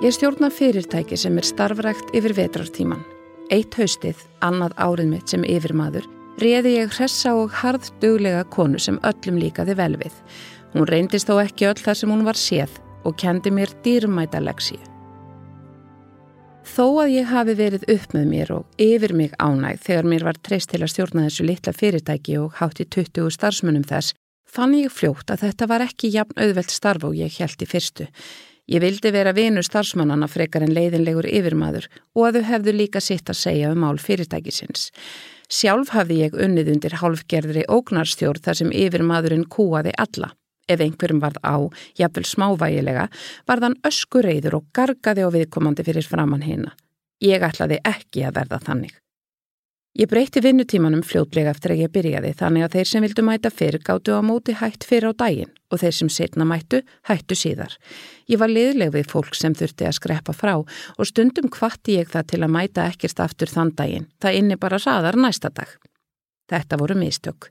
Ég stjórna fyrirtæki sem er starfrækt yfir vetrartíman. Eitt haustið, annað árið mitt sem yfirmaður, reði ég hressa og harð döglega konu sem öllum líkaði vel við. Hún reyndist þó ekki öll þar sem hún var séð og kendi mér dýrmæta leksíu. Þó að ég hafi verið upp með mér og yfir mig ánægð þegar mér var treyst til að stjórna þessu litla fyrirtæki og hátt í 20 starfsmunum þess, fann ég fljótt að þetta var ekki jafn auðvelt starf og ég held í fyrstu. Ég vildi vera vinu starfsmannana frekar en leiðinlegur yfirmaður og að þau hefðu líka sitt að segja um mál fyrirtækisins. Sjálf hafði ég unnið undir hálfgerðri ógnarstjórn þar sem yfirmaðurinn kúaði alla. Ef einhverjum varð á, jafnvel smávægilega, var þann öskureyður og gargaði á viðkomandi fyrir framann hérna. Ég ætlaði ekki að verða þannig. Ég breyti vinnutímanum fljótlega eftir að ég byrjaði þannig að þeir sem vildu mæta fyrr gáttu á móti hætt fyrr á daginn og þeir sem setna mættu hættu síðar. Ég var liðleg við fólk sem þurfti að skrepa frá og stundum hvatti ég það til að mæta ekkert aftur þann daginn. Það inni bara saðar næsta dag. Þetta voru mistök.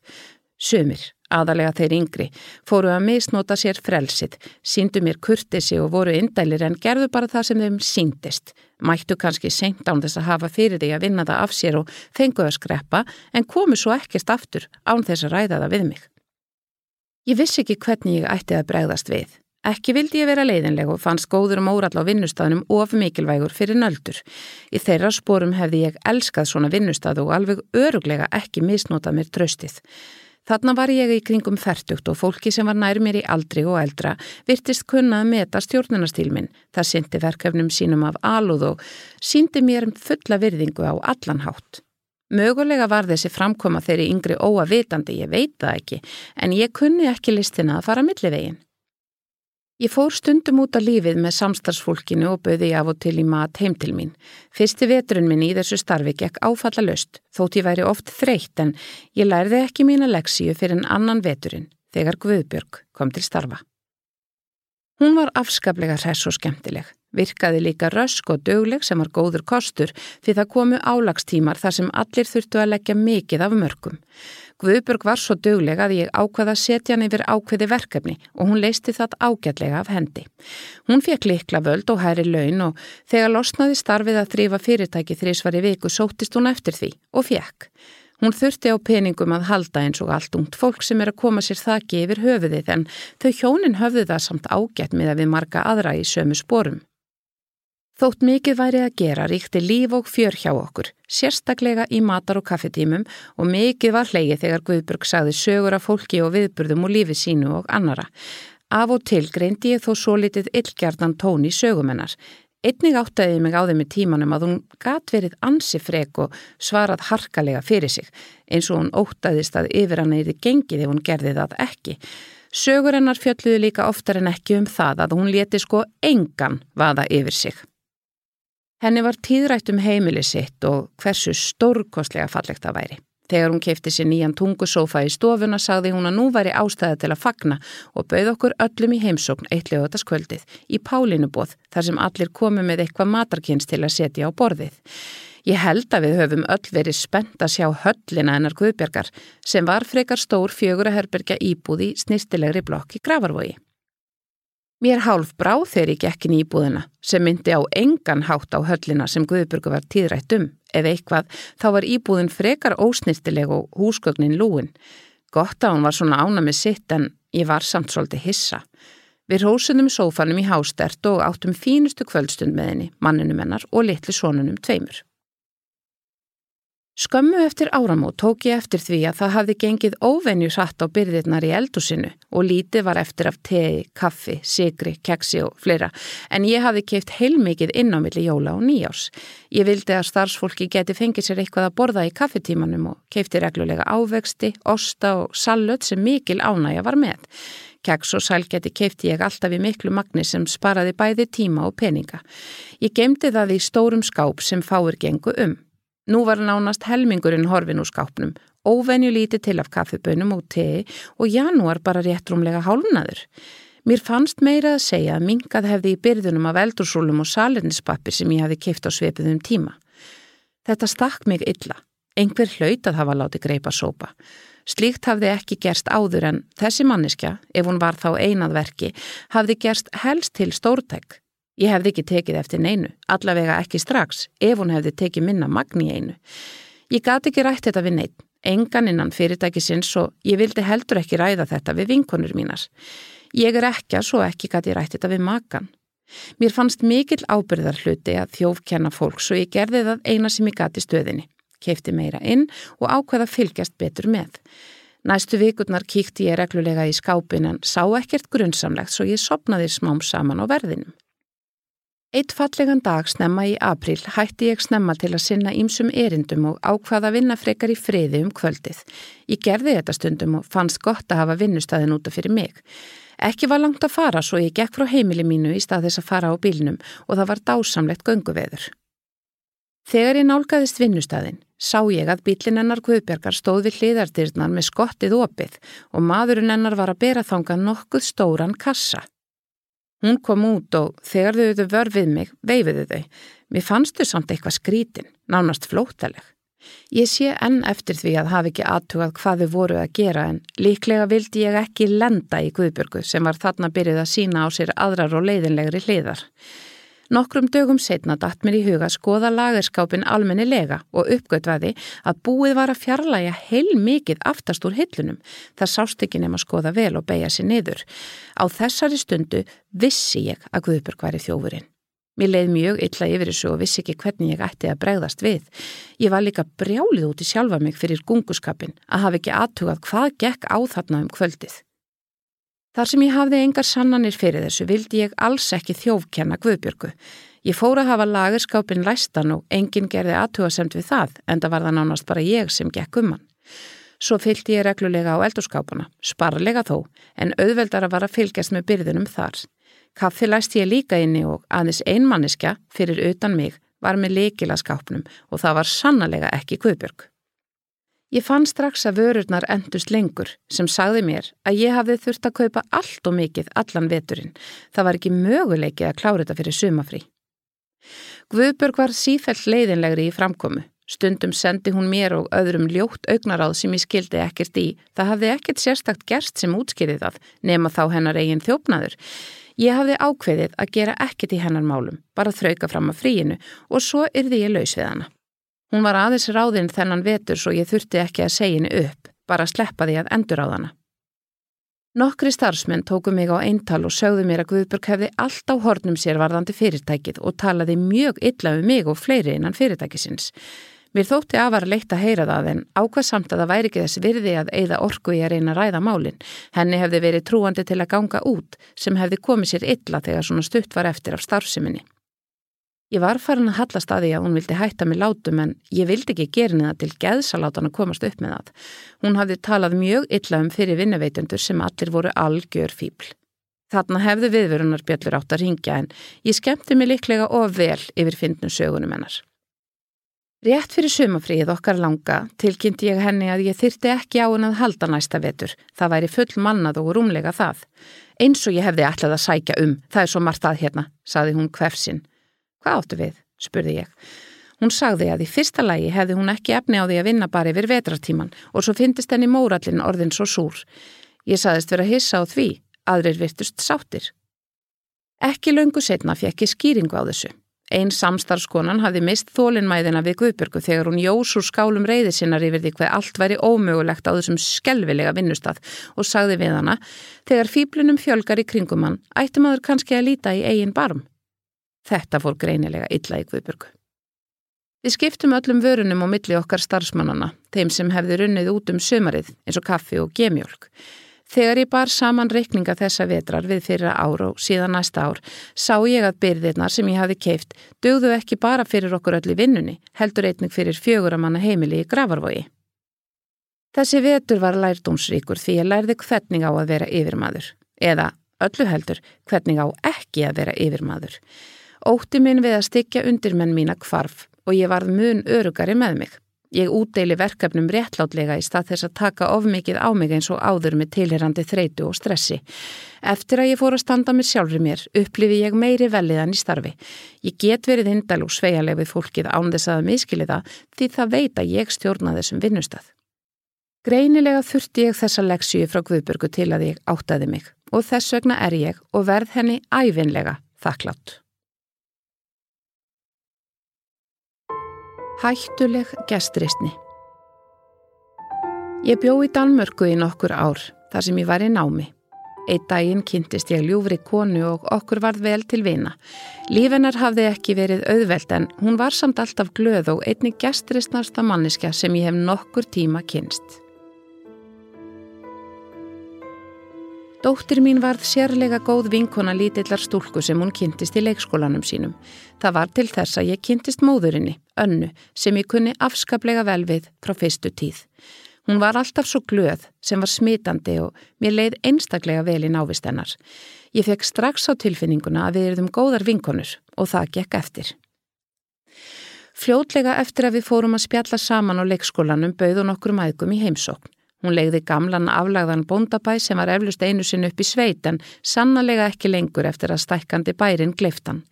Sumir, aðalega þeir yngri, fóru að misnota sér frelsið, síndu mér kurtisi og voru indælir en gerðu bara það sem þeim síndist. Mættu kannski senkt án þess að hafa fyrir því að vinna það af sér og fengu að skreppa en komu svo ekkert aftur án þess að ræða það við mig. Ég vissi ekki hvernig ég ætti að bregðast við. Ekki vildi ég vera leiðinleg og fannst góður og mórall á vinnustafnum of mikilvægur fyrir nöldur. Í þeirra spórum hefði ég elskað svona vinnustaf og alveg öruglega ekki misnotað mér tröstið. Þarna var ég í kringum færtugt og fólki sem var nær mér í aldri og eldra virtist kunna að meta stjórnunastíl minn. Það syndi verkefnum sínum af alúð og síndi mér fulla virðingu á allanhátt. Mögulega var þessi framkoma þeirri yngri óavitandi, ég veit það ekki, en ég kunni ekki listina að fara millivegin. Ég fór stundum út á lífið með samstarfsfólkinu og bauði af og til í mat heim til mín. Fyrsti veturinn minn í þessu starfi gekk áfalla löst, þótt ég væri oft þreytt en ég lærði ekki mína leksíu fyrir en annan veturinn, þegar Guðbjörg kom til starfa. Hún var afskaplega hress og skemmtileg. Virkaði líka rösk og dögleg sem var góður kostur því það komu álagstímar þar sem allir þurftu að leggja mikið af mörgum. Guðburg var svo dögleg að ég ákvaða að setja hann yfir ákveði verkefni og hún leisti það ágætlega af hendi. Hún fekk likla völd og hæri laun og þegar losnaði starfið að þrýfa fyrirtæki þrísvar í viku sóttist hún eftir því og fekk. Hún þurfti á peningum að halda eins og allt ungt fólk sem er að koma sér þakki yfir höfuðið en þau hjónin höfðu það samt ágætt með að við marga aðra í sömu sporum. Þótt mikið væri að gera ríkti líf og fjör hjá okkur, sérstaklega í matar og kaffetímum og mikið var hleyið þegar Guðburg sagði sögur af fólki og viðburðum og lífi sínu og annara. Af og til greindi ég þó svo litið illgjarnan tón í sögumennar. Einnig áttaði mig á þeim í tímanum að hún gat verið ansi frek og svarað harkalega fyrir sig, eins og hún óttaðist að yfir hann eða gengið ef hún gerði það ekki. Sögur hennar fjölluði líka oftar en ekki um það að hún leti sko engan vaða yfir sig. Henni var tíðrætt um heimili sitt og hversu stórkostlega fallegt það væri. Þegar hún kefti sér nýjan tungusófa í stofuna sagði hún að nú væri ástæða til að fagna og bauð okkur öllum í heimsókn eittlegu þetta skvöldið í Pálinubóð þar sem allir komu með eitthvað matarkynns til að setja á borðið. Ég held að við höfum öll verið spennt að sjá höllina ennar Guðbjörgar sem var frekar stór fjögur að herberga íbúð í snirtilegri blokk í Gravarvogi. Mér hálf bráð þegar ég gekkin í íbúðina sem myndi á engan hátt á höllina sem Guðburgu var tíðrætt um. Ef eitthvað, þá var íbúðin frekar ósnirtileg og húsgögnin lúin. Gott að hún var svona ána með sitt en ég var samt svolítið hissa. Við rósunum sófanum í hástert og áttum fínustu kvöldstund með henni, manninu mennar og litli sonunum tveimur. Skömmu eftir áramót tók ég eftir því að það hafði gengið óvenju satt á byrðirnar í eldusinu og lítið var eftir af tegi, kaffi, sigri, keksi og fleira en ég hafði keift heilmikið inn á milli jóla og nýjás. Ég vildi að starfsfólki geti fengið sér eitthvað að borða í kaffetímanum og keifti reglulega ávexti, osta og sallöt sem mikil ánægja var með. Keks og sælgeti keipti ég alltaf í miklu magni sem sparaði bæði tíma og peninga. Ég gemdi það í stórum skáp sem fáir gengu um. Nú var nánast helmingurinn horfin úr skápnum, óvenju lítið til af kaffibönum og tei og janúar bara réttrumlega hálnaður. Mér fannst meira að segja að mingað hefði í byrðunum af eldursúlum og salernispappir sem ég hefði keift á sveipiðum tíma. Þetta stakk mig illa. Engver hlaut að hafa látið greipa sópa. Slíkt hafði ekki gerst áður en þessi manneskja, ef hún var þá einað verki, hafði gerst helst til stórtæk. Ég hefði ekki tekið eftir neinu, allavega ekki strax, ef hún hefði tekið minna magni einu. Ég gati ekki rætt þetta við neitt, engan innan fyrirtækisins og ég vildi heldur ekki ræða þetta við vinkonur mínar. Ég er ekki að svo ekki gati rætt þetta við makan. Mér fannst mikill ábyrðar hluti að þjófkenna fólks og ég gerði það eina sem ég gati stöðinni keipti meira inn og ákveða fylgjast betur með. Næstu vikurnar kíkti ég reglulega í skápin en sá ekkert grunnsamlegt svo ég sopnaði smám saman á verðinum. Eitt fallegan dag snemma í april hætti ég snemma til að sinna ímsum erindum og ákvaða vinna frekar í friði um kvöldið. Ég gerði þetta stundum og fannst gott að hafa vinnustæðin útaf fyrir mig. Ekki var langt að fara svo ég gekk frá heimili mínu í stað þess að fara á bílnum og það var dásamlegt gönguveður. Þegar ég nálgæðist vinnustæðin sá ég að bílinn hennar Guðbergar stóð við hliðardyrnar með skottið opið og maðurinn hennar var að bera þanga nokkuð stóran kassa. Hún kom út og þegar þau þau vör við mig, veifiðu þau. Mér fannst þau samt eitthvað skrítin, nánast flótaleg. Ég sé enn eftir því að hafi ekki aðtugað hvað þau voru að gera en líklega vildi ég ekki lenda í Guðbergu sem var þarna byrjuð að sína á sér aðrar og leiðinlegri hliðar. Nokkrum dögum setna datt mér í huga skoða lagerskápin almennilega og uppgötvaði að búið var að fjarlæga heil mikið aftast úr hillunum. Það sást ekki nema að skoða vel og beigja sér niður. Á þessari stundu vissi ég að Guðbjörg var í þjófurinn. Mér leið mjög illa yfir þessu og vissi ekki hvernig ég ætti að bregðast við. Ég var líka brjálið út í sjálfa mig fyrir gunguskapin að hafa ekki aðtugað hvað gekk á þarna um kvöldið. Þar sem ég hafði engar sannanir fyrir þessu vildi ég alls ekki þjófkenna Guðbjörgu. Ég fór að hafa lagerskápin læstan og enginn gerði aðtugasemt við það en það var það nánast bara ég sem gekk um hann. Svo fylgdi ég reglulega á eldurskápuna, sparlega þó, en auðveldara var að fylgjast með byrðunum þar. Kaffi læst ég líka inni og aðeins einmanniska fyrir utan mig var með leikila skápnum og það var sannlega ekki Guðbjörg. Ég fann strax að vörurnar endust lengur sem sagði mér að ég hafði þurft að kaupa allt og mikið allan veturinn. Það var ekki möguleiki að klára þetta fyrir sumafrí. Guðbjörg var sífælt leiðinlegri í framkomu. Stundum sendi hún mér og öðrum ljótt augnaráð sem ég skildi ekkert í. Það hafði ekkert sérstakt gerst sem útskýrið það, nema þá hennar eigin þjófnaður. Ég hafði ákveðið að gera ekkert í hennar málum, bara þrauka fram að fríinu og svo yrði ég laus við hana. Hún var aðeins ráðinn þennan vetur svo ég þurfti ekki að segja henni upp, bara sleppa því að endur á hana. Nokkri starfsmenn tóku mig á eintal og sögðu mér að Guðbjörg hefði allt á hornum sér varðandi fyrirtækið og talaði mjög illa um mig og fleiri innan fyrirtækisins. Mér þótti að var leitt að heyra það en ákvað samt að það væri ekki þess virði að eigða orku í að reyna að ræða málinn. Henni hefði verið trúandi til að ganga út sem hefði komið sér illa þegar svona stutt var eftir af starfseminni. Ég var farin að hallast að því að hún vildi hætta mig látum en ég vildi ekki gera niða til geðsalátan að komast upp með það. Hún hafði talað mjög illa um fyrir vinnuveitundur sem allir voru algjör fíbl. Þarna hefði viðverunar bjallur átt að ringja en ég skemmti mig liklega of vel yfir fyndnum sögunum hennar. Rétt fyrir sumafríð okkar langa tilkynnti ég henni að ég þyrti ekki á henn að halda næsta vetur. Það væri full mannað og rúmlega það. Eins og ég hefði ætlað að sækja um, það er svo margt að hérna, saði hún kvefsinn. Hvað áttu við? spurði ég. Hún sagði að í fyrsta lægi hefði hún ekki efni á því að vinna bara yfir vetratíman og svo fyndist henni mórallin orðin svo súr. Ég saðist vera hissa á því, aðrir virtust sáttir. Ekki löngu setna fekk ég skýringu á þessu. Einn samstarfskonan hafði mist þólinnmæðina við Guðbjörgu þegar hún jós úr skálum reyði sinnar yfir því hvað allt væri ómögulegt á þessum skelvilega vinnustad og sagði við hana, þegar fýblunum fjölgar í kringum hann, ætti maður kannski að líta í eigin barm. Þetta fór greinilega illa í Guðbjörgu. Við skiptum öllum vörunum á milli okkar starfsmannana, þeim sem hefði runnið út um sömarið eins og kaffi og gemjólk. Þegar ég bar saman reikninga þessa vetrar við fyrra ár og síðan næsta ár, sá ég að byrðirnar sem ég hafi keift dögðu ekki bara fyrir okkur öll í vinnunni, heldur einnig fyrir fjöguramanna heimili í Gravarvogi. Þessi vetur var lærdómsríkur því ég lærði hvernig á að vera yfirmaður. Eða öllu heldur hvernig á ekki að vera yfirmaður. Ótti minn við að styggja undir menn mína kvarf og ég varð mun örugari með mig. Ég útdeili verkefnum réttlátlega í stað þess að taka of mikið á mig eins og áður með tilherandi þreitu og stressi. Eftir að ég fór að standa með sjálfur mér upplifi ég meiri veliðan í starfi. Ég get verið hindal og sveialeg við fólkið án þess að miskili það því það veit að ég stjórna þessum vinnustað. Greinilega þurfti ég þessa leksju frá Guðburgu til að ég áttaði mig og þess vegna er ég og verð henni æfinlega þakklátt. Hættuleg gestristni Ég bjó í Danmörku í nokkur ár þar sem ég var í námi. Eitt daginn kynntist ég ljúfri konu og okkur varð vel til vina. Lífennar hafði ekki verið auðveld en hún var samt alltaf glöð og einni gestristnarsta manniska sem ég hef nokkur tíma kynst. Dóttir mín varð sérlega góð vinkona lítillar stúlku sem hún kynntist í leikskólanum sínum. Það var til þess að ég kynntist móðurinni, önnu, sem ég kunni afskaplega vel við frá fyrstu tíð. Hún var alltaf svo glöð sem var smitandi og mér leið einstaklega vel í návist hennar. Ég fekk strax á tilfinninguna að við erum góðar vinkonur og það gekk eftir. Fljótlega eftir að við fórum að spjalla saman á leikskólanum bauðun okkur mæðgum í heimsókn. Hún legði gamlan aflagðan bóndabæ sem var eflust einu sinn upp í sveit en sannlega ekki lengur eftir að stækkandi bærin gleiftan.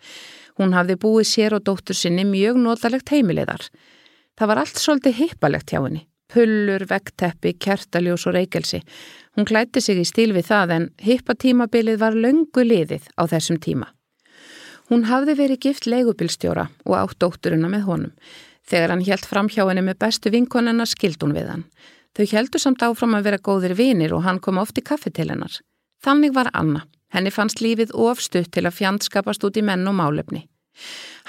Hún hafði búið sér og dóttur sinni mjög notalegt heimileðar. Það var allt svolítið hippalegt hjá henni. Pullur, vegteppi, kertaljós og reykelsi. Hún klætti sig í stíl við það en hippatímabilið var löngu liðið á þessum tíma. Hún hafði verið gift leigubilstjóra og átt dótturuna með honum. Þegar hann helt fram hjá henni með bestu vinkonennar skild hún við hann. Þau heldu samt áfram að vera góðir vinir og hann kom oft í kaffi til hennar. Þannig var Anna. Henni fannst lífið ofstutt til að fjandskapast út í menn og málefni.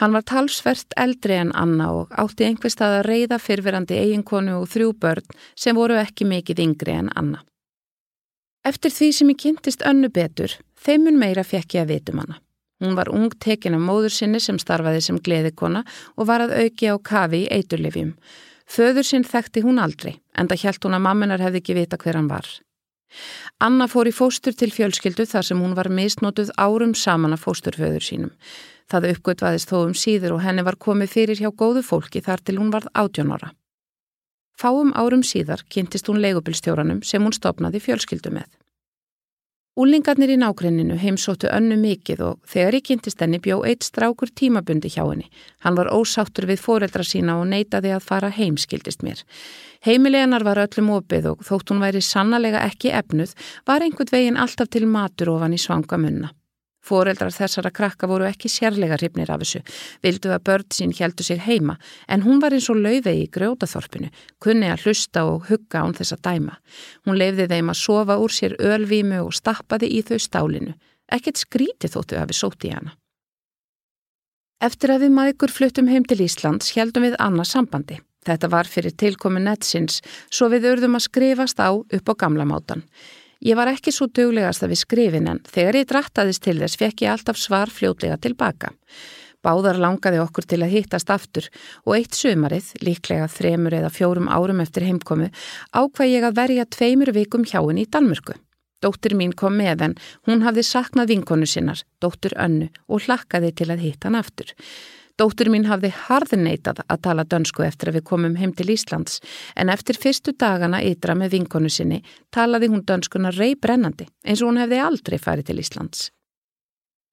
Hann var talsvert eldri en Anna og átti einhver stað að reyða fyrfirandi eiginkonu og þrjú börn sem voru ekki mikið yngri en Anna. Eftir því sem ég kynntist önnu betur, þeimun meira fekk ég að vitum hana. Hún var ung tekin af móður sinni sem starfaði sem gleðikona og var að auki á kafi í eiturlifjum. Föður sinn þekkti hún aldrei, en það hjælt hún að mamminar hefði ekki vita hver hann var. Anna fór í fóstur til fjölskyldu þar sem hún var misnótuð árum saman af fósturföður sínum. Það uppgötvaðist þó um síður og henni var komið fyrir hjá góðu fólki þar til hún varð átjónara. Fáum árum síðar kynntist hún leigubilstjóranum sem hún stopnaði fjölskyldu með. Úlingarnir í nákrenninu heimsóttu önnu mikið og þegar ég kynntist henni bjó eitt strákur tímabundi hjá henni. Hann var ósáttur við foreldra sína og neytaði að fara heim, skildist mér. Heimileganar var öllum opið og þótt hún væri sannlega ekki efnuð, var einhvern veginn alltaf til matur ofan í svanga munna. Fóreldrar þessara krakka voru ekki sérlega hrifnir af þessu, vildu að börn sín heldu sig heima, en hún var eins og laufið í grjótaþorpinu, kunni að hlusta og hugga án þess að dæma. Hún lefði þeim að sofa úr sér ölvímu og stappaði í þau stálinu. Ekkert skríti þóttu að við sóti hana. Eftir að við maður fluttum heim til Íslands heldum við annað sambandi. Þetta var fyrir tilkomi netsins, svo við urðum að skrifast á upp á gamla mátan. Ég var ekki svo duglegast að við skrifin en þegar ég drattaðist til þess fekk ég alltaf svar fljótlega tilbaka. Báðar langaði okkur til að hittast aftur og eitt sömarið, líklega þremur eða fjórum árum eftir heimkomu, ákvað ég að verja tveimur vikum hjá henni í Danmörku. Dóttir mín kom með en hún hafði saknað vinkonu sinnar, dóttir önnu, og hlakkaði til að hitta hann aftur. Dóttur mín hafði harðneitað að tala dönsku eftir að við komum heim til Íslands en eftir fyrstu dagana ytra með vinkonu sinni talaði hún dönskuna rey brennandi eins og hún hefði aldrei farið til Íslands.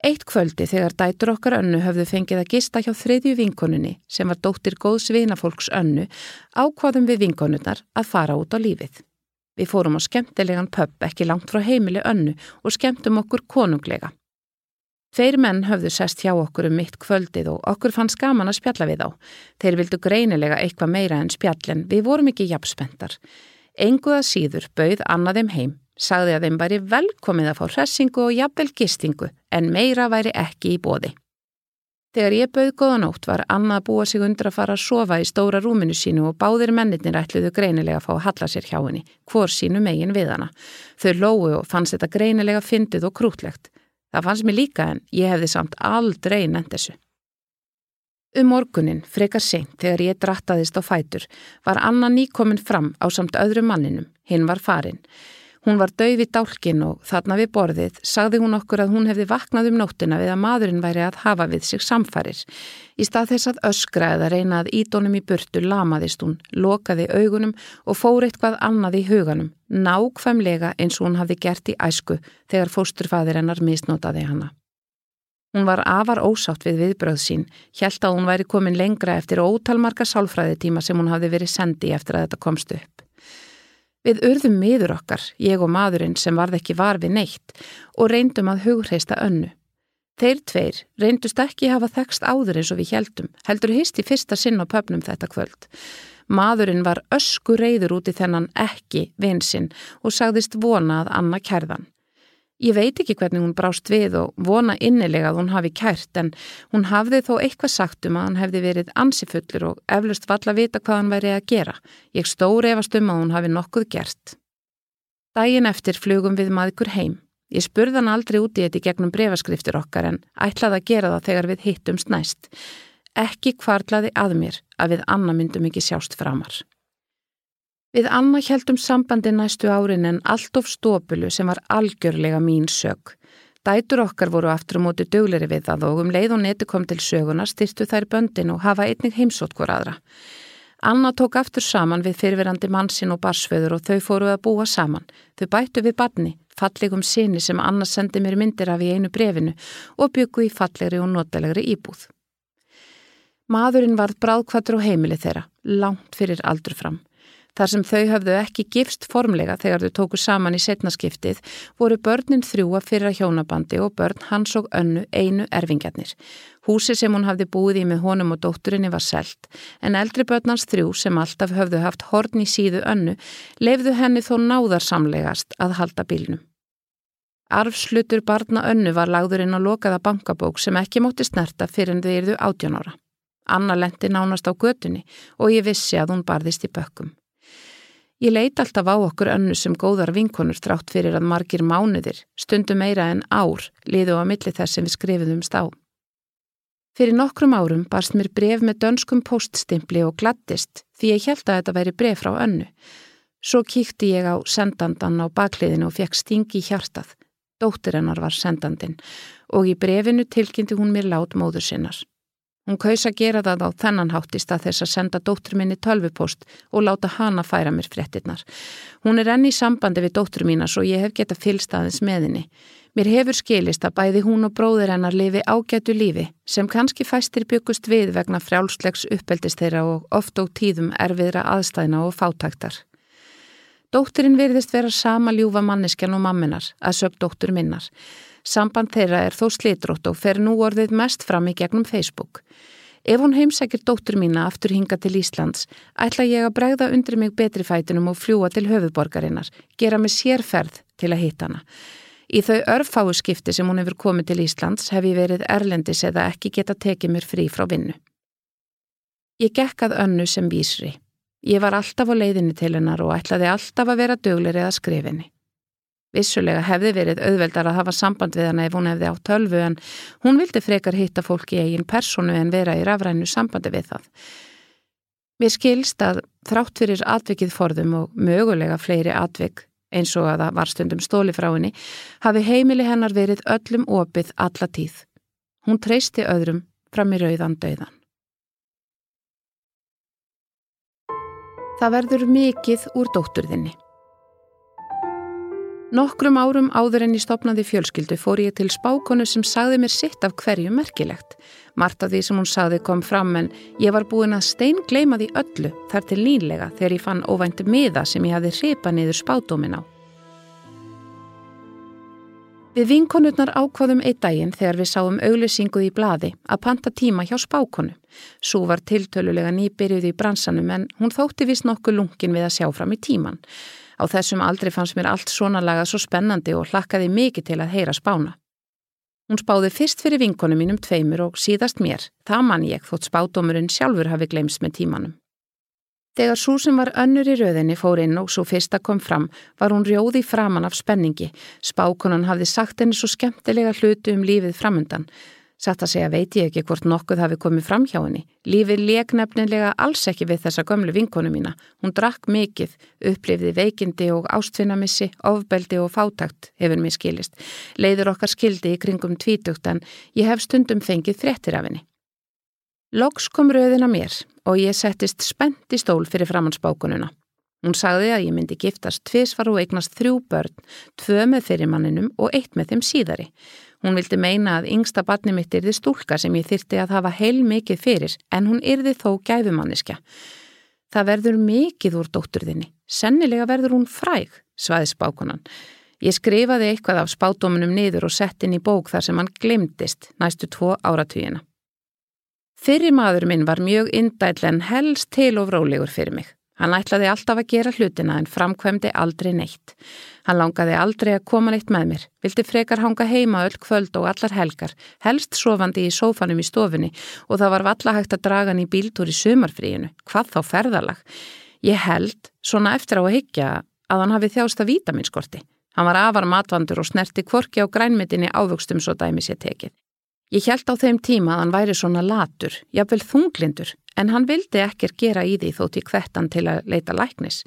Eitt kvöldi þegar dætur okkar önnu höfðu fengið að gista hjá þriðju vinkonunni sem var dóttir góðs vinafólks önnu ákvaðum við vinkonunnar að fara út á lífið. Við fórum á skemmtilegan pöpp ekki langt frá heimili önnu og skemmtum okkur konunglega. Þeir menn höfðu sest hjá okkur um mitt kvöldið og okkur fann skaman að spjalla við á. Þeir vildu greinilega eitthvað meira en spjallin, við vorum ekki jafnspendar. Enguða síður bauð annaðum heim, sagði að þeim væri velkomið að fá hressingu og jafnvel gistingu, en meira væri ekki í bóði. Þegar ég bauð góðanótt var Anna að búa sig undir að fara að sofa í stóra rúminu sínu og báðir mennirnir ætluðu greinilega að fá að halla sér hjá henni, hvor sínu megin við hana. Þau lógu og fannst þetta greinilega fyndið og krútlegt. Það fannst mér líka en ég hefði samt aldrei nefnt þessu. Um morgunin, frekar seint, þegar ég drattaðist á fætur, var Anna nýkomin fram á samt öðru manninum, hinn var farin. Hún var dauð í dálkin og þarna við borðið sagði hún okkur að hún hefði vaknað um nóttina við að maðurinn væri að hafa við sig samfarir. Í stað þess að öskra eða reyna að ídónum í burtu lamaðist hún, lokaði augunum og fór eitthvað annað í huganum, nákvæmlega eins og hún hafði gert í æsku þegar fósturfaðir hennar misnótaði hana. Hún var afar ósátt við viðbröð sín, hjælt að hún væri komin lengra eftir ótalmarka sálfræðitíma sem hún hafði verið sendi eftir að þetta komst upp. Við urðum miður okkar, ég og maðurinn sem varð ekki var við neitt og reyndum að hugreista önnu. Þeir tveir reyndust ekki hafa þekst áður eins og við heldum, heldur hist í fyrsta sinn á pöpnum þetta kvöld. Maðurinn var ösku reyður út í þennan ekki vinsinn og sagðist vona að Anna kærðan. Ég veit ekki hvernig hún brást við og vona innilega að hún hafi kært en hún hafði þó eitthvað sagt um að hann hefði verið ansifullur og eflust valla vita hvað hann væri að gera. Ég stóri efast um að hún hafi nokkuð gert. Dægin eftir flugum við maður heim. Ég spurði hann aldrei út í þetta gegnum brefaskriftir okkar en ætlaði að gera það þegar við hittumst næst. Ekki kvartlaði að mér að við anna myndum ekki sjást framar. Við Anna heldum sambandi næstu árin en allt of stópulu sem var algjörlega mín sög. Dætur okkar voru aftur á móti dögleri við það og um leið og neti kom til söguna styrtu þær böndin og hafa einnig heimsótt hver aðra. Anna tók aftur saman við fyrirverandi mannsinn og barsföður og þau fóruð að búa saman. Þau bættu við barni, fallegum sinni sem Anna sendi mér myndir af í einu brefinu og byggu í fallegri og notalegri íbúð. Maðurinn varð bráðkvattur á heimili þeirra, langt fyrir aldur fram. Þar sem þau hafðu ekki gifst formlega þegar þau tóku saman í setnaskiptið voru börnin þrjúa fyrir að hjónabandi og börn hans og önnu einu erfingjarnir. Húsi sem hún hafði búið í með honum og dótturinni var selt en eldri börnans þrjú sem alltaf höfðu haft horn í síðu önnu lefðu henni þó náðarsamlegast að halda bílnum. Arfslutur barna önnu var lagður inn á lokaða bankabók sem ekki mótti snerta fyrir en þau erðu átjónára. Anna lendi nánast á götunni og ég vissi að hún barðist í bökkum. Ég leit alltaf á okkur önnu sem góðar vinkonur trátt fyrir að margir mánuðir, stundum meira en ár, liðu á milli þess sem við skrifum stá. Fyrir nokkrum árum barst mér bref með dönskum poststimpli og glattist því ég held að þetta væri bref frá önnu. Svo kíkti ég á sendandan á bakliðinu og fekk stingi í hjartað. Dóttir hennar var sendandin og í brefinu tilkynnti hún mér lát móður sinnar. Hún kaus að gera það á þennan háttist að þess að senda dóttur minni tölvupost og láta hana færa mér fréttinnar. Hún er enni í sambandi við dóttur mínas og ég hef geta fylstaðins með henni. Mér hefur skilist að bæði hún og bróður hennar lifi ágætu lífi sem kannski fæstir byggust við vegna frjálslegs uppeldist þeirra og oft og tíðum erfiðra aðstæðna og fátaktar. Dótturinn verðist vera sama ljúfa manneskjan og mamminar að sög dóttur minnar. Samband þeirra er þó slitrótt og fer nú orðið mest fram í gegnum Facebook. Ef hún heimsækir dóttur mína aftur hinga til Íslands, ætla ég að bregða undir mig betri fætunum og fljúa til höfuborgarinnar, gera mig sérferð til að hitta hana. Í þau örfáu skipti sem hún hefur komið til Íslands hef ég verið erlendis eða ekki geta tekið mér frí frá vinnu. Ég gekkað önnu sem vísri. Ég var alltaf á leiðinni til hennar og ætlaði alltaf að vera döglir eða skrifinni. Vissulega hefði verið auðveldar að hafa samband við hana ef hún hefði átt tölvu en hún vildi frekar hitta fólki í eigin personu en vera í rafrænu sambandi við það. Mér skilst að þrátt fyrir atvikið forðum og mögulega fleiri atvik eins og að það var stundum stóli frá henni hafi heimili hennar verið öllum opið alla tíð. Hún treysti öðrum fram í rauðan döiðan. Það verður mikið úr dótturðinni. Nokkrum árum áður en ég stopnaði fjölskyldu fór ég til spákonu sem sagði mér sitt af hverju merkilegt. Mart af því sem hún sagði kom fram en ég var búin að stein gleima því öllu þar til nýlega þegar ég fann óvænti miða sem ég hafði hripa niður spádómin á. Við vinkonurnar ákvaðum eitt daginn þegar við sáum auglýsinguð í bladi að panta tíma hjá spákonu. Sú var tiltölulega nýbyrjuð í bransanum en hún þótti vist nokkuð lungin við að sjá fram í tíman. Á þessum aldrei fannst mér allt svona lagað svo spennandi og hlakkaði mikið til að heyra spána. Hún spáði fyrst fyrir vinkonu mínum tveimur og síðast mér, það mann ég þótt spádómurinn sjálfur hafi gleimst með tímanum. Þegar svo sem var önnur í rauðinni fór inn og svo fyrsta kom fram var hún rjóði framann af spenningi. Spákonan hafði sagt henni svo skemmtilega hlutu um lífið framundan. Satt að segja veit ég ekki hvort nokkuð hafi komið fram hjá henni. Lífið leik nefnilega alls ekki við þessa gömlu vinkonu mína. Hún drakk mikið, upplifði veikindi og ástfinnamissi, ofbeldi og fátakt, hefur mér skilist. Leiður okkar skildi í kringum tvítugt en ég hef stundum fengið fréttir af henni. Loks kom rauðin að mér og ég settist spennt í stól fyrir framhansbákununa. Hún sagði að ég myndi giftast tviðsvar og eignast þrjú börn, tvö með fyrirmanninum og eitt með þeim síðari. Hún vildi meina að yngsta barni mitt yrði stúlka sem ég þyrti að hafa heil mikið fyrir en hún yrði þó gæfumanniska. Það verður mikið úr dótturðinni. Sennilega verður hún fræg, svaði spákunan. Ég skrifaði eitthvað af spátómunum niður og sett inn í bók þar sem hann glimtist næstu tvo áratvíina. Fyrir maður minn var mjög indæll en helst til og vrólegur fyrir mig. Hann ætlaði alltaf að gera hlutina en framkvæmdi aldrei neitt. Hann langaði aldrei að koma neitt með mér, vildi frekar hanga heima öll kvöld og allar helgar, helst sofandi í sófanum í stofunni og það var valla hægt að draga hann í bíltúr í sumarfríinu, hvað þá ferðalag. Ég held, svona eftir á að higgja, að hann hafi þjást að vítaminskorti. Hann var afar matvandur og snerti kvorki á grænmitinni ávöxtum svo dæmi sér tekið. Ég held á þeim tíma að hann væri svona latur, jafnvel þunglindur, en hann vildi ekkert gera í því þótt í kvettan til að leita læknis.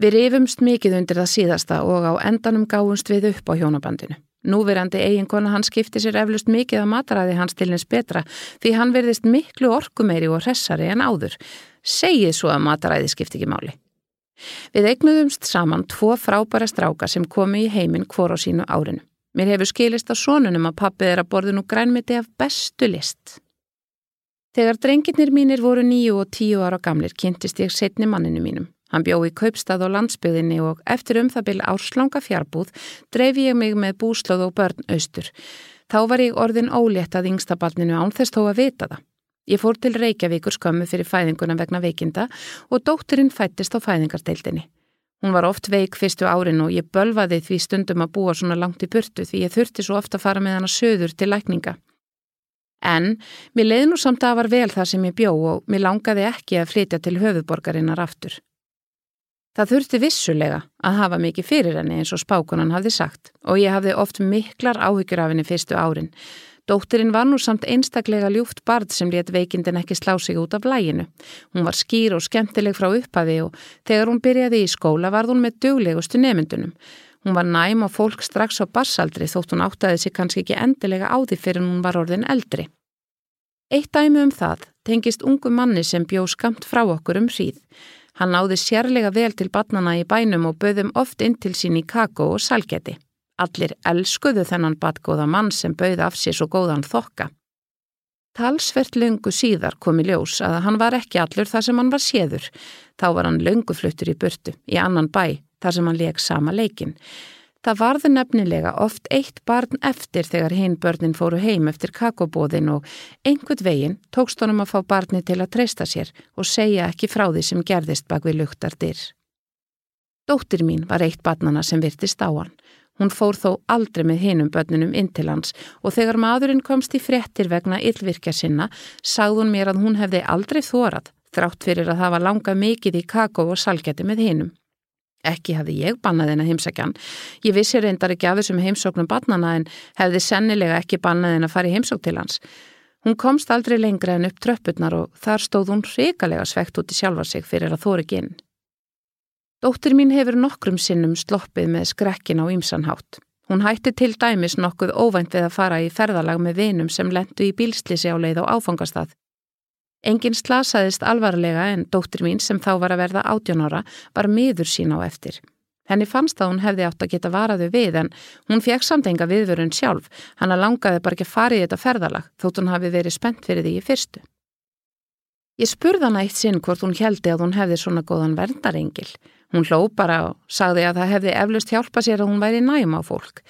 Við rifumst mikið undir það síðasta og á endanum gáumst við upp á hjónabandinu. Núverandi eiginkona hann skipti sér eflust mikið að mataræði hans til hins betra því hann verðist miklu orkumeiri og hressari en áður. Segið svo að mataræði skipti ekki máli. Við eignuðumst saman tvo frábæra stráka sem komi í heiminn hvora á sínu árinu. Mér hefur skilist á sónunum að pappið er að borðu nú grænmiti af bestu list. Þegar drengirnir mínir voru nýju og tíu ára gamlir kynntist ég setni manninu mínum. Hann bjó í kaupstað og landsbyðinni og eftir um það byrja árslanga fjárbúð dreif ég mig með búslóð og börn austur. Þá var ég orðin ólétt að yngstabarninu án þess þó að vita það. Ég fór til Reykjavíkur skömmu fyrir fæðinguna vegna veikinda og dótturinn fættist á fæðingardeildinni. Hún var oft veik fyrstu árin og ég bölvaði því stundum að búa svona langt í burtu því ég þurfti svo ofta að fara með hana söður til lækninga. En mér leiði nú samt að var vel það sem ég bjó og mér langaði ekki að flytja til höfuborgarinnar aftur. Það þurfti vissulega að hafa mikið fyrir henni eins og spákunan hafði sagt og ég hafði oft miklar áhyggjur af henni fyrstu árin. Dóttirinn var nú samt einstaklega ljúft barð sem let veikindin ekki slá sig út af læginu. Hún var skýr og skemmtileg frá upphafi og þegar hún byrjaði í skóla varð hún með döglegustu nemyndunum. Hún var næm á fólk strax á barsaldri þótt hún áttaði sig kannski ekki endilega á því fyrir hún var orðin eldri. Eitt dæmi um það tengist ungu manni sem bjó skamt frá okkur um hríð. Hann náði sérlega vel til batnana í bænum og bauðum oft inn til sín í kakó og salgeti. Allir elskuðu þennan batgóða mann sem bauði af sér svo góðan þokka. Talsvert löngu síðar kom í ljós að hann var ekki allur þar sem hann var séður. Þá var hann löngufluttur í burtu, í annan bæ, þar sem hann leik sama leikin. Það varði nefnilega oft eitt barn eftir þegar hinn börnin fóru heim eftir kakobóðin og einhvern veginn tókst honum að fá barni til að treysta sér og segja ekki frá því sem gerðist bak við luktardir. Dóttir mín var eitt barnana sem virtist á hann. Hún fór þó aldrei með hinum börninum inn til hans og þegar maðurinn komst í frettir vegna yllvirkja sinna sagði hún mér að hún hefði aldrei þórað þrátt fyrir að hafa langa mikið í kakó og salgeti með hinum. Ekki hafði ég bannað henn að heimsækjan. Ég vissi reyndar ekki af þessum heimsóknum bannana en hefði sennilega ekki bannað henn að fara í heimsók til hans. Hún komst aldrei lengra en upp tröppurnar og þar stóð hún hrikalega svegt út í sjálfa sig fyrir að þóri ginn. Dóttir mín hefur nokkrum sinnum sloppið með skrekkin á ýmsanhátt. Hún hætti til dæmis nokkuð óvænt við að fara í ferðalag með vinum sem lendu í bílslisi á leið á áfangastað. Engin slasaðist alvarlega en dóttir mín sem þá var að verða átjónara var miður sín á eftir. Henni fannst að hún hefði átt að geta varaðu við en hún fekk samt enga viðvörun sjálf, hann að langaði bara ekki í þetta ferðalag þótt hún hafi verið spennt fyrir því í fyrstu. Ég spurði hana eitt sinn hvort hún heldi að hún hefði svona góðan verndarengil. Hún hló bara og sagði að það hefði eflust hjálpa sér að hún væri næm á fólk.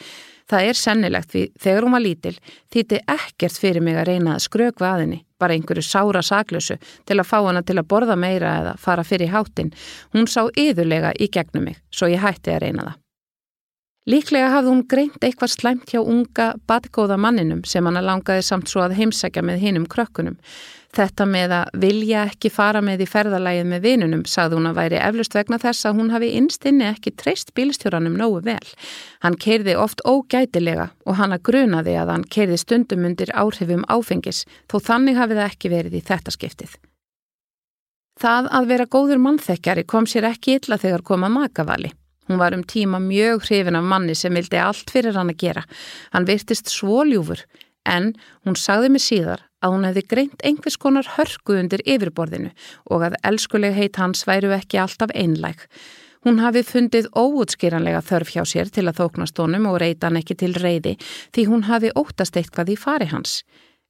Það er sennilegt því þegar hún var lítil þýtti ekkert fyrir mig að reyna að skrökva að henni, bara einhverju sára saklösu til að fá hana til að borða meira eða fara fyrir hátinn. Hún sá yðurlega í gegnum mig, svo ég hætti að reyna það. Líklega hafði hún greint eitthvað slæmt hjá unga badgóða manninum sem hann langaði samt svo að heimsækja með hinum krökkunum. Þetta með að vilja ekki fara með í ferðalægið með vinunum sagði hún að væri eflust vegna þess að hún hafi innstinni ekki treyst bílstjóranum nógu vel. Hann keirði oft ógætilega og hann að grunaði að hann keirði stundum undir áhrifum áfengis þó þannig hafi það ekki verið í þetta skiptið. Það að vera góður mannþekkjari kom sér ekki illa þegar koma makavali. Hún var um tíma mjög hrifin af manni sem vildi allt fyrir hann að gera. Hann virtist svoljúfur en hún sagði mig síðar að hún hefði greint einhvers konar hörku undir yfirborðinu og að elskuleg heit hans væru ekki alltaf einlæg. Hún hafi fundið óutskýranlega þörf hjá sér til að þóknast honum og reyta hann ekki til reyði því hún hafi óttast eitthvað í fari hans.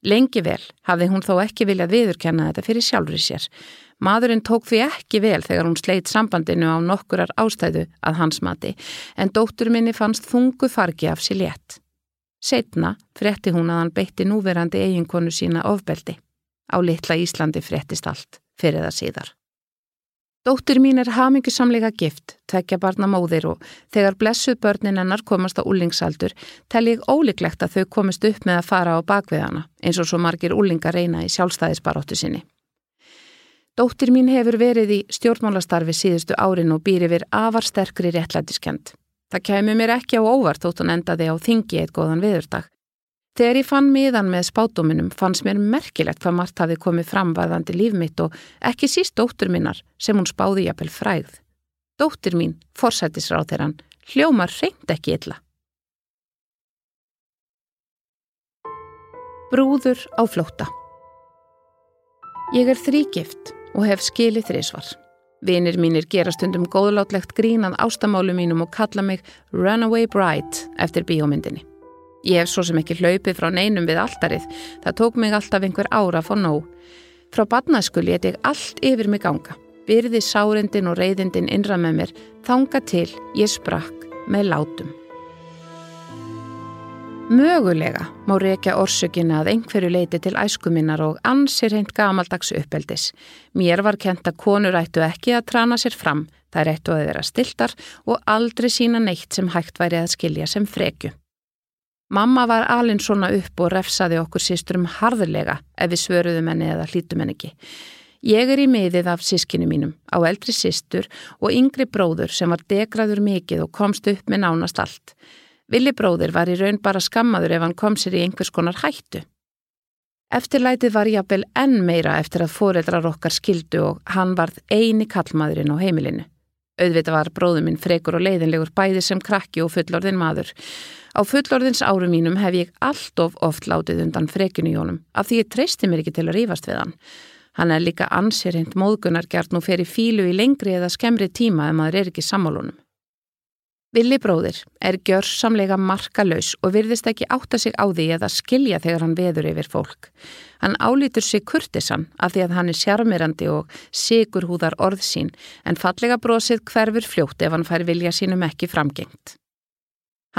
Lengi vel hafði hún þó ekki viljað viðurkenna þetta fyrir sjálfur í sér. Maðurinn tók því ekki vel þegar hún sleitt sambandinu á nokkurar ástæðu að hans mati en dóttur minni fannst þungu fargi af sér létt. Setna fretti hún að hann beitti núverandi eiginkonu sína ofbeldi. Á litla Íslandi frettist allt, fyrir það síðar. Dóttur mín er hamingusamlega gift, tvekja barna móðir og þegar blessuð börnin hennar komast á úlingsaldur tel ég ólíklegt að þau komist upp með að fara á bakviðana eins og svo margir úlingar reyna í sjálfstæðisbaróttu sinni. Dóttir mín hefur verið í stjórnmálastarfi síðustu árin og býr yfir afar sterkri réttlætiskend. Það kemur mér ekki á óvart þótt hún endaði á þingi eitt góðan viðurdag. Þegar ég fann miðan með spátuminum fannst mér merkilegt hvað margt hafi komið fram varðandi líf mitt og ekki síst dóttur minnar sem hún spáði jafnvel fræð. Dóttir mín, forsættisráð þeirra, hljómar reynd ekki illa. Brúður á flóta Ég er þrýgift og hef skilið þrísvar. Vinir mínir gera stundum góðlátlegt grínað ástamálu mínum og kalla mig Runaway Bride eftir bíómyndinni. Ég hef svo sem ekki hlaupið frá neinum við alltarið, það tók mig alltaf einhver ára fá nóg. Frá badnaskul ég ég allt yfir mig ganga, byrði sárindin og reyðindin innra með mér, þanga til ég sprakk með látum. Mögulega má reykja orsökina að einhverju leiti til æskuminnar og ansir heint gamaldags uppeldis. Mér var kent að konur ættu ekki að trana sér fram, þær ættu að vera stiltar og aldrei sína neitt sem hægt væri að skilja sem frekju. Mamma var alin svona upp og refsaði okkur sísturum harðulega ef við svöruðum henni eða hlítum henni ekki. Ég er í miðið af sískinu mínum, á eldri sístur og yngri bróður sem var degraður mikið og komst upp með nánast allt. Vili bróðir var í raun bara skammaður ef hann kom sér í einhvers konar hættu. Eftirlætið var jafnvel enn meira eftir að foreldrar okkar skildu og hann varð eini kallmaðurinn á heimilinu. Auðvita var bróður minn frekur og leiðinlegur bæði sem krakki og fullorðin maður. Á fullorðins árum mínum hef ég allt of oft látið undan frekinu í honum af því ég treysti mér ekki til að rífast við hann. Hann er líka ansérhend móðgunargjart nú fer í fílu í lengri eða skemmri tíma ef maður er ekki sammálunum. Vili bróðir er gjörsamlega markalauðs og virðist ekki átta sig á því eða skilja þegar hann veður yfir fólk. Hann álítur sig kurtisan af því að hann er sjarmirandi og sigur húðar orð sín en fallega bróðsið hverfur fljótt ef hann fær vilja sínum ekki framgengt.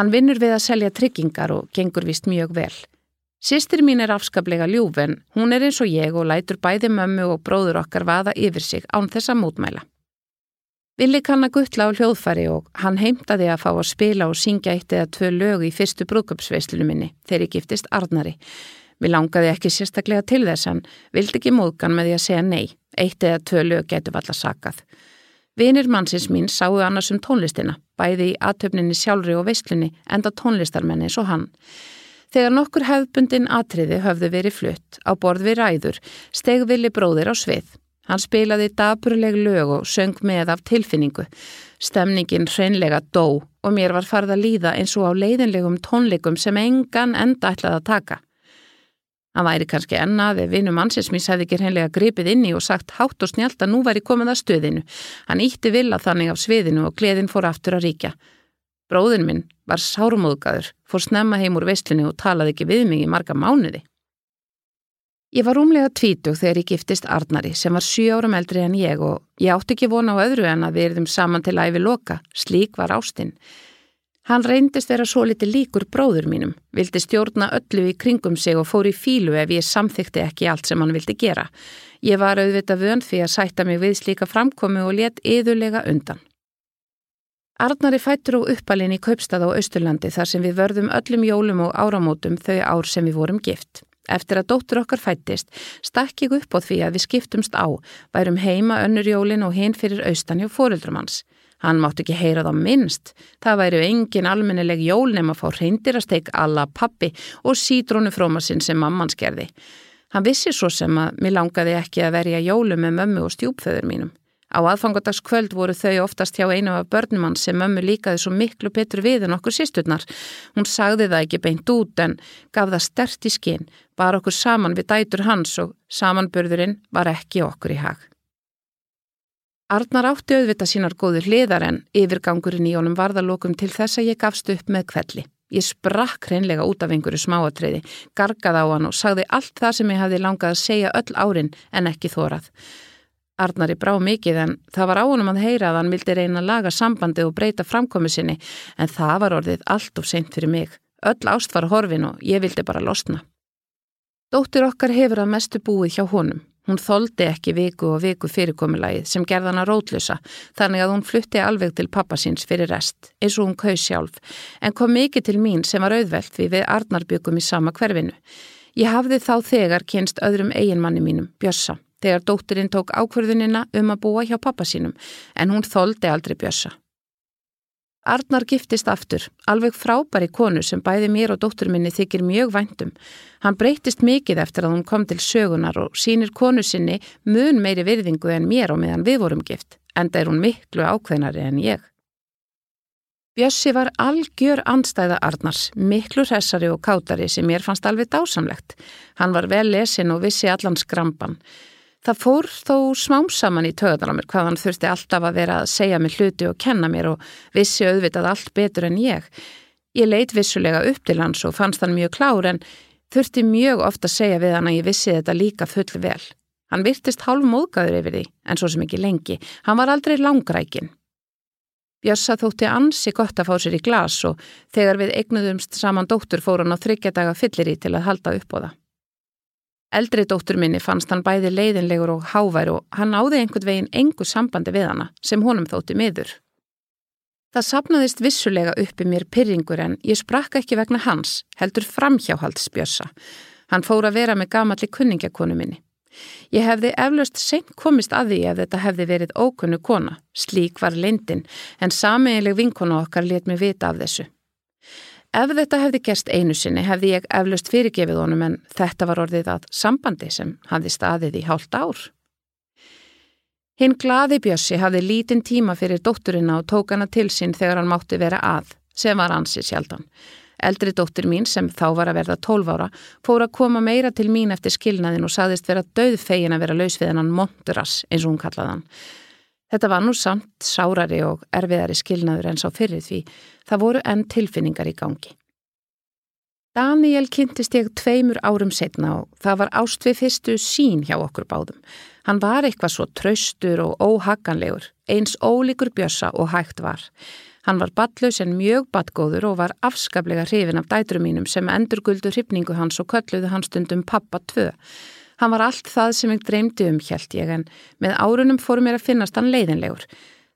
Hann vinnur við að selja tryggingar og gengur vist mjög vel. Sistir mín er afskaplega ljúf en hún er eins og ég og lætur bæði mömmu og bróður okkar vaða yfir sig án þessa mótmæla. Vili kann að guttla á hljóðfari og hann heimtaði að fá að spila og syngja eitt eða tvö lög í fyrstu brúköpsveislunum minni þegar ég giftist Arnari. Við langaði ekki sérstaklega til þess hann, vildi ekki móðgan með því að segja nei, eitt eða tvö lög getur valla sakað. Vinir mannsins mín sáu annars um tónlistina, bæði í aðtöfninni sjálfri og veislunni enda tónlistarmenni eins og hann. Þegar nokkur hefðbundin atriði höfðu verið flutt á borð við ræður, steg Vili bróðir á svið. Hann spilaði daburleg lög og söng með af tilfinningu. Stemningin hreinlega dó og mér var farið að líða eins og á leiðinlegum tónleikum sem engan enda ætlaði að taka. Hann væri kannski ennaði, vinum ansinsmís hefði ekki hreinlega gripið inni og sagt hátt og snjált að nú væri komið að stöðinu. Hann ítti vilja þannig af sviðinu og gleðin fór aftur að ríkja. Bróðin minn var sármóðgæður, fór snemma heim úr veistlinu og talaði ekki við mig í marga mánuði. Ég var rúmlega tvítug þegar ég giftist Arnari sem var 7 árum eldri en ég og ég átti ekki vona á öðru en að við erðum saman til æfi loka, slík var ástinn. Hann reyndist vera svo liti líkur bróður mínum, vildi stjórna öllu í kringum sig og fór í fílu ef ég samþykti ekki allt sem hann vildi gera. Ég var auðvitað vönd því að sætta mig við slíka framkomi og let yðurlega undan. Arnar er fættur og uppalinn í Kaupstað á Östurlandi þar sem við vörðum öllum jólum og áramótum þau ár sem við vorum gift. Eftir að dóttur okkar fættist, stakk ég upp á því að við skiptumst á, værum heima önnur jólin og hinn fyrir austan hjá fóruldrum hans. Hann mátt ekki heyra þá minnst. Það væri engin almennileg jól nema að fá reyndirasteg alla pappi og sítrónufrómasinn sem mamman skerði. Hann vissi svo sem að mér langaði ekki að verja jólu með mömmu og stjúpföður mínum. Á aðfangadagskvöld voru þau oftast hjá einu af börnum hans sem mömmu líkaði svo miklu betur við en okkur sísturnar. Hún sagði það ekki beint út en gaf það stert í skinn, bara okkur saman við dætur hans og samanburðurinn var ekki okkur í hag. Arnar átti auðvita sínar góður hliðar en yfirgangurinn í honum varðalokum til þess að ég gafst upp með kvelli. Ég sprakk hreinlega út af einhverju smáatriði, gargað á hann og sagði allt það sem ég hafði langað að segja öll árin en ekki þórað. Arnari brá mikið en það var ánum að heyra að hann vildi reyna að laga sambandi og breyta framkomi sinni en það var orðið allt of seint fyrir mig. Öll ást var horfin og ég vildi bara losna. Dóttir okkar hefur að mestu búið hjá honum. Hún þóldi ekki viku og viku fyrirkomulagið sem gerða hana rótlusa þannig að hún flutti alveg til pappasins fyrir rest eins og hún kaus sjálf en kom mikið til mín sem var auðvelt við við Arnar byggum í sama hverfinu. Ég hafði þá þegar kynst öðrum eiginmanni mínum, Bjössa þegar dóttirinn tók ákverðunina um að búa hjá pappa sínum en hún þóldi aldrei bjössa. Arnar giftist aftur, alveg frábæri konu sem bæði mér og dóttur minni þykir mjög væntum. Hann breytist mikið eftir að hún kom til sögunar og sínir konu sinni mun meiri virðingu en mér og meðan við vorum gift, enda er hún miklu ákveðnari en ég. Bjössi var algjör andstæða Arnars, miklu hressari og kátari sem mér fannst alveg dásamlegt. Hann var vel lesin og vissi allan skramban. Það fór þó smám saman í töðan á mér hvað hann þurfti alltaf að vera að segja mig hluti og kenna mér og vissi auðvitað allt betur en ég. Ég leit vissulega upp til hans og fannst hann mjög klár en þurfti mjög ofta að segja við hann að ég vissi þetta líka full vel. Hann virtist hálf móðgæður yfir því en svo sem ekki lengi. Hann var aldrei langrækin. Björsa þótti ansi gott að fá sér í glas og þegar við eignuðumst saman dóttur fór hann á þryggjadaga fyllir í til að halda upp á það. Eldri dóttur minni fannst hann bæði leiðinlegur og hávær og hann áði einhvern veginn engu sambandi við hana sem honum þótti miður. Það sapnaðist vissulega uppi mér pyrringur en ég sprakka ekki vegna hans, heldur framhjáhaldsbjössa. Hann fór að vera með gamalli kunningakonu minni. Ég hefði eflaust seint komist að því ef þetta hefði verið ókunnu kona, slík var lindin, en sameiginleg vinkona okkar let mér vita af þessu. Ef þetta hefði gerst einu sinni hefði ég eflaust fyrirgefið honum en þetta var orðið að sambandi sem hafði staðið í hálft ár. Hinn glaði Bjössi hafði lítinn tíma fyrir dótturina og tók hana til sín þegar hann mátti vera að, sem var ansið sjaldan. Eldri dóttur mín sem þá var að verða 12 ára fór að koma meira til mín eftir skilnaðin og saðist vera döðfegin að vera laus við hennan Monturas eins og hún kallaðan. Þetta var nú samt sárari og erfiðari skilnaður en sá fyrir því það voru enn tilfinningar í gangi. Daniel kynntist ég tveimur árum setna og það var ást við fyrstu sín hjá okkur báðum. Hann var eitthvað svo traustur og óhaganlegur, eins ólíkur bjössa og hægt var. Hann var ballaus en mjög badgóður og var afskaplega hrifin af dætrum mínum sem endurguldu hrifningu hans og kölluðu hans stundum pappa tvö. Hann var allt það sem ég dreymdi um, hjælt ég, en með árunum fórum mér að finnast hann leiðinlegur.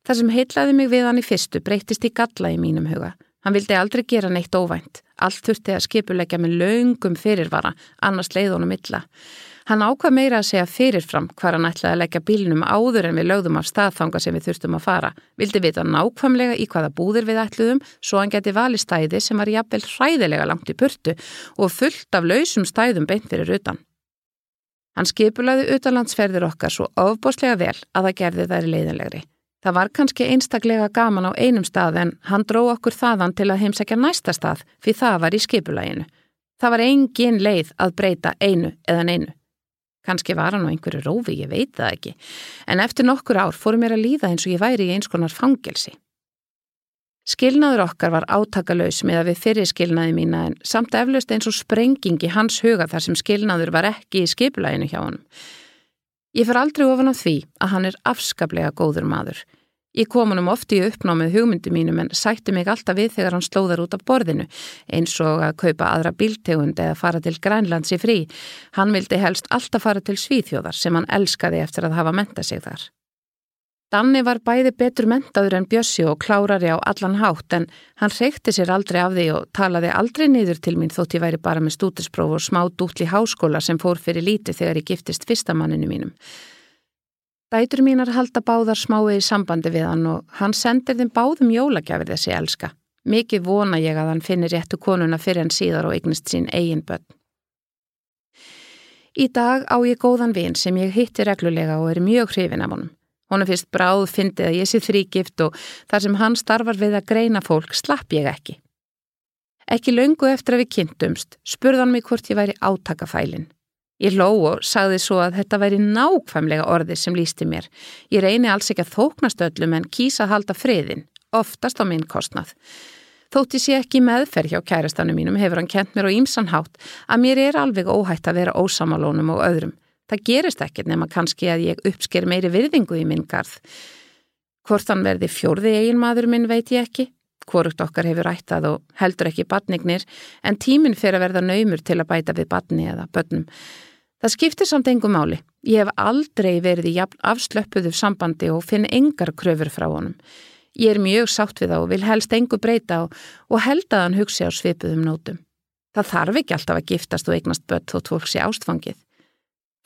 Það sem heitlaði mig við hann í fyrstu breytist í galla í mínum huga. Hann vildi aldrei gera neitt óvænt. Allt þurfti að skipulegja með laungum fyrirvara, annars leið honum illa. Hann ákvað meira að segja fyrirfram hvar hann ætlaði að leggja bílnum áður en við lögðum af staðfanga sem við þurftum að fara. Vildi vita nákvæmlega í hvaða búðir við ætluðum svo hann geti vali stæði sem var jafnvel hræðilega langt í burtu og fullt af lausum stæðum beint fyrir utan. Hann skipulaði utanlandsferðir okkar svo ofboslega vel að það gerði þær leiðinlegri. Það var kannski einstaklega gaman á einum stað en hann dró okkur þaðan til að heimsækja næsta stað fyrir það var í skipulaginu. Það var engin leið að breyta einu eðan einu. Kannski var hann á einhverju rófi, ég veit það ekki. En eftir nokkur ár fórum mér að líða eins og ég væri í eins konar fangelsi. Skilnaður okkar var átakalauðs með að við fyrir skilnaði mína en samt eflaust eins og sprengingi hans huga þar sem skilnaður var ekki í skipulæginu hjá honum. Ég fer aldrei ofan á því að hann er afskaplega góður maður. Ég kom honum ofti í uppnámið hugmyndi mínum en sætti mig alltaf við þegar hann slóðar út af borðinu eins og að kaupa aðra bíltegund eða fara til Grænlands í frí. Hann vildi helst alltaf fara til Svíþjóðar sem hann elskaði eftir að hafa menta sig þar. Danni var bæði betur mentaður en Bjössi og klárari á allan hátt en hann reykti sér aldrei af því og talaði aldrei niður til mín þótt ég væri bara með stútispróf og smá dútli háskóla sem fór fyrir lítið þegar ég giftist fyrsta manninu mínum. Dætur mínar halda báðar smái í sambandi við hann og hann sendir þeim báðum jólagjafir þessi elska. Mikið vona ég að hann finnir réttu konuna fyrir hann síðar og eignist sín eigin börn. Í dag á ég góðan vin sem ég hitti reglulega og er mjög hrifin af honum. Honum finnst bráð fyndið að ég sé þrýgift og þar sem hann starfar við að greina fólk slapp ég ekki. Ekki laungu eftir að við kynntumst spurðan mig hvort ég væri átakafælin. Ég ló og sagði svo að þetta væri nákvæmlega orði sem lísti mér. Ég reyni alls ekki að þóknast öllum en kýsa að halda friðin, oftast á minn kostnað. Þótt ég ekki meðferð hjá kærastanum mínum hefur hann kent mér á ímsan hátt að mér er alveg óhætt að vera ósamalónum og öðrum. Það gerist ekkert nema kannski að ég uppsker meiri virðingu í minn garð. Hvort hann verði fjórði eiginmaður minn veit ég ekki. Hvorugt okkar hefur ættað og heldur ekki badnignir en tíminn fyrir að verða naumur til að bæta við badni eða börnum. Það skiptir samt engum máli. Ég hef aldrei verið í afslöppuðu sambandi og finn engar kröfur frá honum. Ég er mjög sátt við það og vil helst engu breyta og, og held að hann hugsi á svipuðum nótum. Það þarf ekki alltaf að giftast og eignast börn þótt fólk sé ástfangið.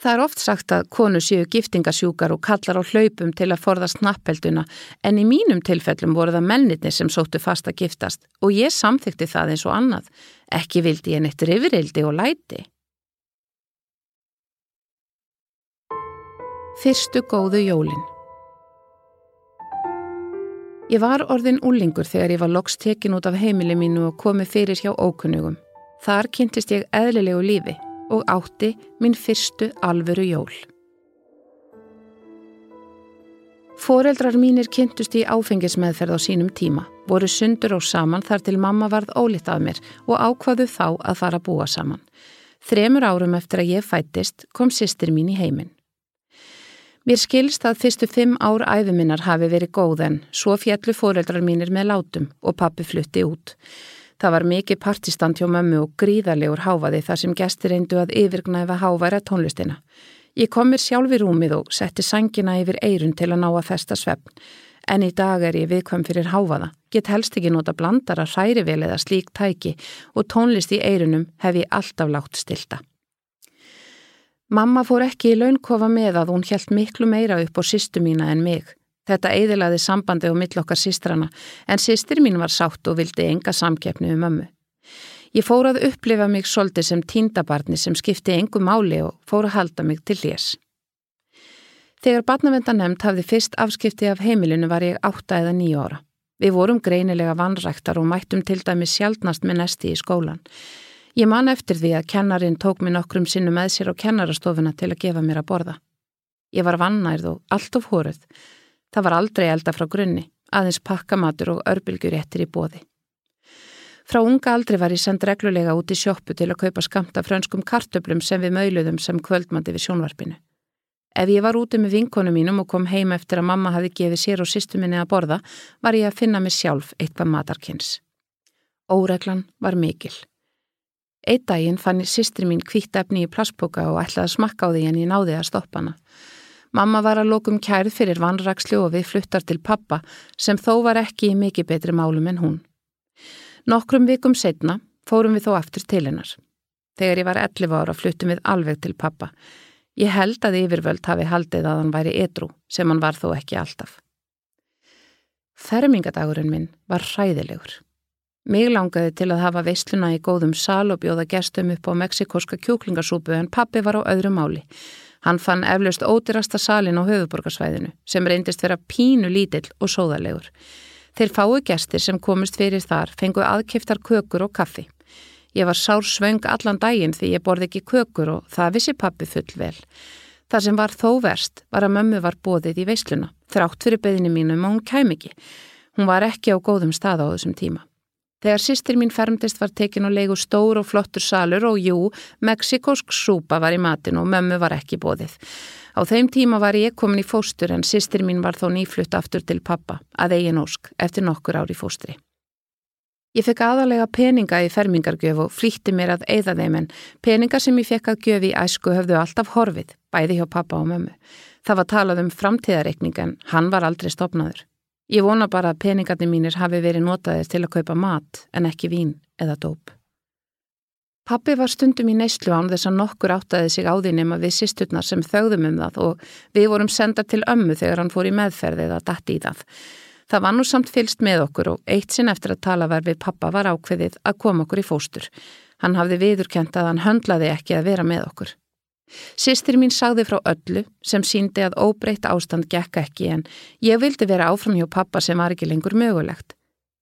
Það er oft sagt að konu séu giftingasjúkar og kallar á hlaupum til að forða snapphelduna en í mínum tilfellum voru það mennitni sem sóttu fast að giftast og ég samþykti það eins og annað. Ekki vildi ég neitt rifirildi og læti. Fyrstu góðu jólin Ég var orðin úlingur þegar ég var loks tekin út af heimili mínu og komið fyrir hjá ókunnugum. Þar kynntist ég eðlilegu lífi og átti minn fyrstu alvöru jól. Fóreldrar mínir kynntust í áfengismeðferð á sínum tíma, voru sundur og saman þar til mamma varð ólitt af mér og ákvaðu þá að fara að búa saman. Þremur árum eftir að ég fættist kom sýstir mín í heiminn. Mér skilst að fyrstu fimm ár æfiminnar hafi verið góð en svo fjallu fóreldrar mínir með látum og pappi flutti út. Það var mikið partistand hjá mömmu og gríðarlegur háfaði þar sem gestir reyndu að yfirgnæfa háværa tónlistina. Ég kom mér sjálf í rúmið og setti sangina yfir eirun til að ná að festa svefn. En í dag er ég viðkvæm fyrir háfaða. Get helst ekki nota blandara hrærivel eða slík tæki og tónlist í eirunum hef ég alltaf látt stilta. Mamma fór ekki í launkofa með að hún helt miklu meira upp á sýstu mína en mig. Þetta eiðilaði sambandi á millokkar sístrana en sístir mín var sátt og vildi enga samkeppni um ömmu. Ég fór að upplifa mig soldi sem tíndabarni sem skipti engu máli og fór að halda mig til lés. Þegar barnavendanemnd hafði fyrst afskipti af heimilinu var ég átta eða nýja ára. Við vorum greinilega vanræktar og mættum til dæmi sjálfnast með nesti í skólan. Ég man eftir því að kennarin tók mér nokkrum sinnu með sér á kennarastofuna til að gefa mér að borða. Ég var vannærð og allt of hóruð. Það var aldrei elda frá grunni, aðeins pakkamatur og örbylgjur ettir í bóði. Frá unga aldrei var ég send reglulega út í sjóppu til að kaupa skamta frönskum kartöblum sem við möluðum sem kvöldmandi við sjónvarpinu. Ef ég var úti með vinkonu mínum og kom heim eftir að mamma hafi gefið sér og sýstu minni að borða, var ég að finna mig sjálf eitthvað matarkins. Óreglan var mikil. Eitt daginn fann sýstri mín kvítt efni í plassboka og ætlaði að smakka á því en ég náði að stoppa hana. Mamma var að lokum kærð fyrir vanrakslu og við fluttar til pappa sem þó var ekki í mikið betri málum en hún. Nokkrum vikum setna fórum við þó aftur til hennar. Þegar ég var 11 ára fluttum við alveg til pappa. Ég held að yfirvöld hafi haldið að hann væri edru sem hann var þó ekki alltaf. Fermingadagurinn minn var hræðilegur. Mig langaði til að hafa veisluna í góðum sal og bjóða gestum upp á meksikoska kjúklingasúpu en pappi var á öðru máli. Hann fann eflaust ódyrasta salin á höfuborgarsvæðinu sem reyndist vera pínu lítill og sóðalegur. Þeir fái gestir sem komist fyrir þar fengu aðkiftar kökur og kaffi. Ég var sár svöng allan daginn því ég borði ekki kökur og það vissi pappi full vel. Það sem var þó verst var að mömmu var bóðið í veisluna, þrátt fyrir beðinu mínum og hún kæm ekki. Hún var ekki á góðum stað á þessum tíma. Þegar sýstir mín fermtist var tekin og leigur stór og flottur salur og jú, meksikósk súpa var í matin og mömmu var ekki bóðið. Á þeim tíma var ég komin í fóstur en sýstir mín var þó nýflutt aftur til pappa, að eigin ósk, eftir nokkur ári fóstri. Ég fekk aðalega peninga í fermingargjöf og flýtti mér að eigða þeim en peninga sem ég fekk að gjöf í æsku höfðu alltaf horfið, bæði hjá pappa og mömmu. Það var talað um framtíðareikning en hann var aldrei stopnaður. Ég vona bara að peningarnir mínir hafi verið notaðir til að kaupa mat en ekki vín eða dóp. Pappi var stundum í neyslu án þess að nokkur áttaði sig á því nema við sýsturnar sem þögðum um það og við vorum sendar til ömmu þegar hann fór í meðferði eða dætt í það. Það var nú samt fylst með okkur og eitt sinn eftir að tala var við pappa var ákveðið að koma okkur í fóstur. Hann hafði viðurkent að hann höndlaði ekki að vera með okkur. Sistir mín sagði frá öllu sem síndi að óbreytt ástand gekk ekki en ég vildi vera áfram hjá pappa sem var ekki lengur mögulegt.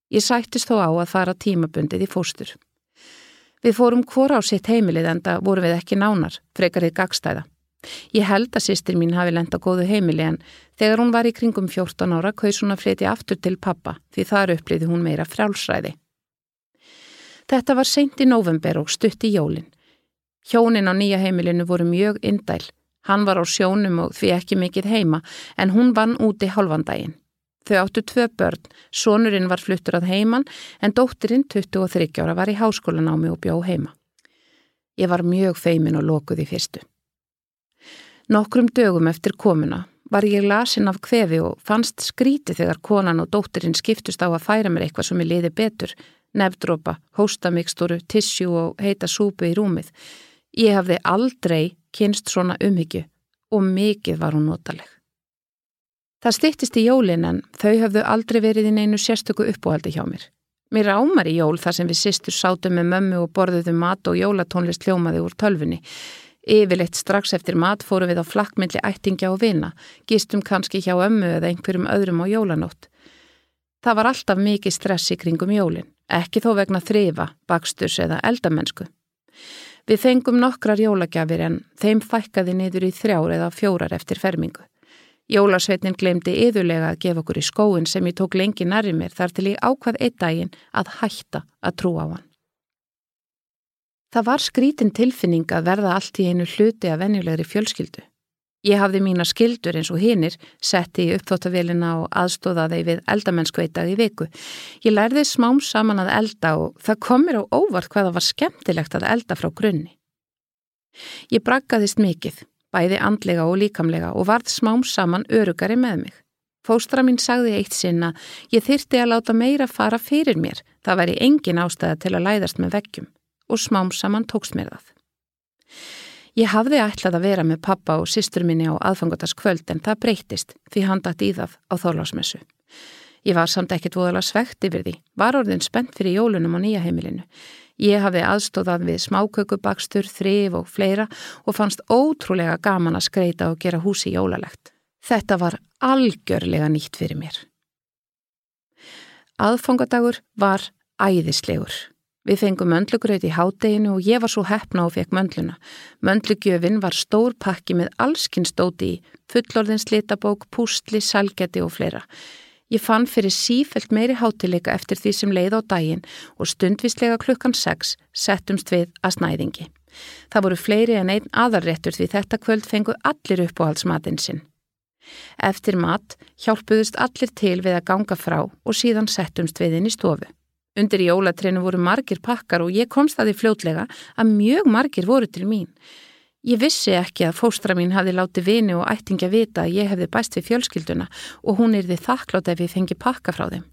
Ég sættist þó á að fara tímabundið í fóstur. Við fórum hvora á sitt heimilið en það voru við ekki nánar, frekarið gagstæða. Ég held að sýstir mín hafi lenda góðu heimili en þegar hún var í kringum 14 ára kaus hún að flytja aftur til pappa því þar uppliði hún meira frálsræði. Þetta var seint í november og stutt í jólinn. Hjónin á nýja heimilinu voru mjög indæl. Hann var á sjónum og því ekki mikið heima en hún vann úti halvandaginn. Þau áttu tvö börn, sonurinn var fluttur að heiman en dóttirinn 23 ára var í háskólanámi og bjó heima. Ég var mjög feimin og lokuð í fyrstu. Nokkrum dögum eftir komuna var ég lasin af kvefi og fannst skríti þegar konan og dóttirinn skiptust á að færa mér eitthvað sem ég liði betur, nefndrópa, hóstamikstúru, tissjú og heita súpu í rúmið. Ég hafði aldrei kynst svona umhyggju og mikið var hún notaleg. Það stýttist í jólin en þau hafðu aldrei verið í neinu sérstöku uppóhaldi hjá mér. Mér ámar í jól þar sem við sýstur sátum með mömmu og borðuðum mat og jólatónlist hljómaði úr tölfunni. Yfirleitt strax eftir mat fórum við á flakkmyndli ættingja og vina, gistum kannski hjá ömmu eða einhverjum öðrum á jólanótt. Það var alltaf mikið stress í kringum jólin, ekki þó vegna þrifa, baksturs eða eldamennsku. Við fengum nokkrar jólagjafir en þeim fækkaði niður í þrjár eða fjórar eftir fermingu. Jólasveitnin glemdi yðurlega að gefa okkur í skóin sem ég tók lengi nærri mér þar til ég ákvað eitt daginn að hætta að trúa á hann. Það var skrítin tilfinning að verða allt í einu hluti af venjulegri fjölskyldu. Ég hafði mína skildur eins og hinnir, setti í uppþóttavélina og aðstóðaði við eldamennskveitað í viku. Ég lærði smám saman að elda og það komir á óvart hvaða var skemmtilegt að elda frá grunni. Ég braggaðist mikið, bæði andlega og líkamlega og varð smám saman örugari með mig. Fóstra mín sagði eitt sinna, ég þyrti að láta meira fara fyrir mér, það væri engin ástæða til að læðast með veggjum og smám saman tókst mér það. Ég hafði ætlað að vera með pappa og sýstur minni á aðfangotaskvöld en það breytist því hann dætt í það á þórlásmessu. Ég var samt ekkert voðala svegt yfir því, var orðin spennt fyrir jólunum á nýja heimilinu. Ég hafði aðstóðað við smákökubakstur, þrif og fleira og fannst ótrúlega gaman að skreita og gera húsi jólalegt. Þetta var algjörlega nýtt fyrir mér. Aðfangadagur var æðislegur. Við fengum möndlugraut í hádeginu og ég var svo hefna og fekk möndluna. Möndlugjöfin var stór pakki með allskinn stóti í, fullorðin slitabók, pústli, salgeti og fleira. Ég fann fyrir sífelt meiri hátileika eftir því sem leið á daginn og stundvislega klukkan 6 settumst við að snæðingi. Það voru fleiri en einn aðarréttur því þetta kvöld fengu allir upp á halsmatinn sinn. Eftir mat hjálpuðust allir til við að ganga frá og síðan settumst við inn í stofu. Undir jólatreinu voru margir pakkar og ég komst að því fljótlega að mjög margir voru til mín. Ég vissi ekki að fóstra mín hafði látið vini og ættingi að vita að ég hefði bæst við fjölskylduna og hún er því þakklátt ef ég fengi pakka frá þeim.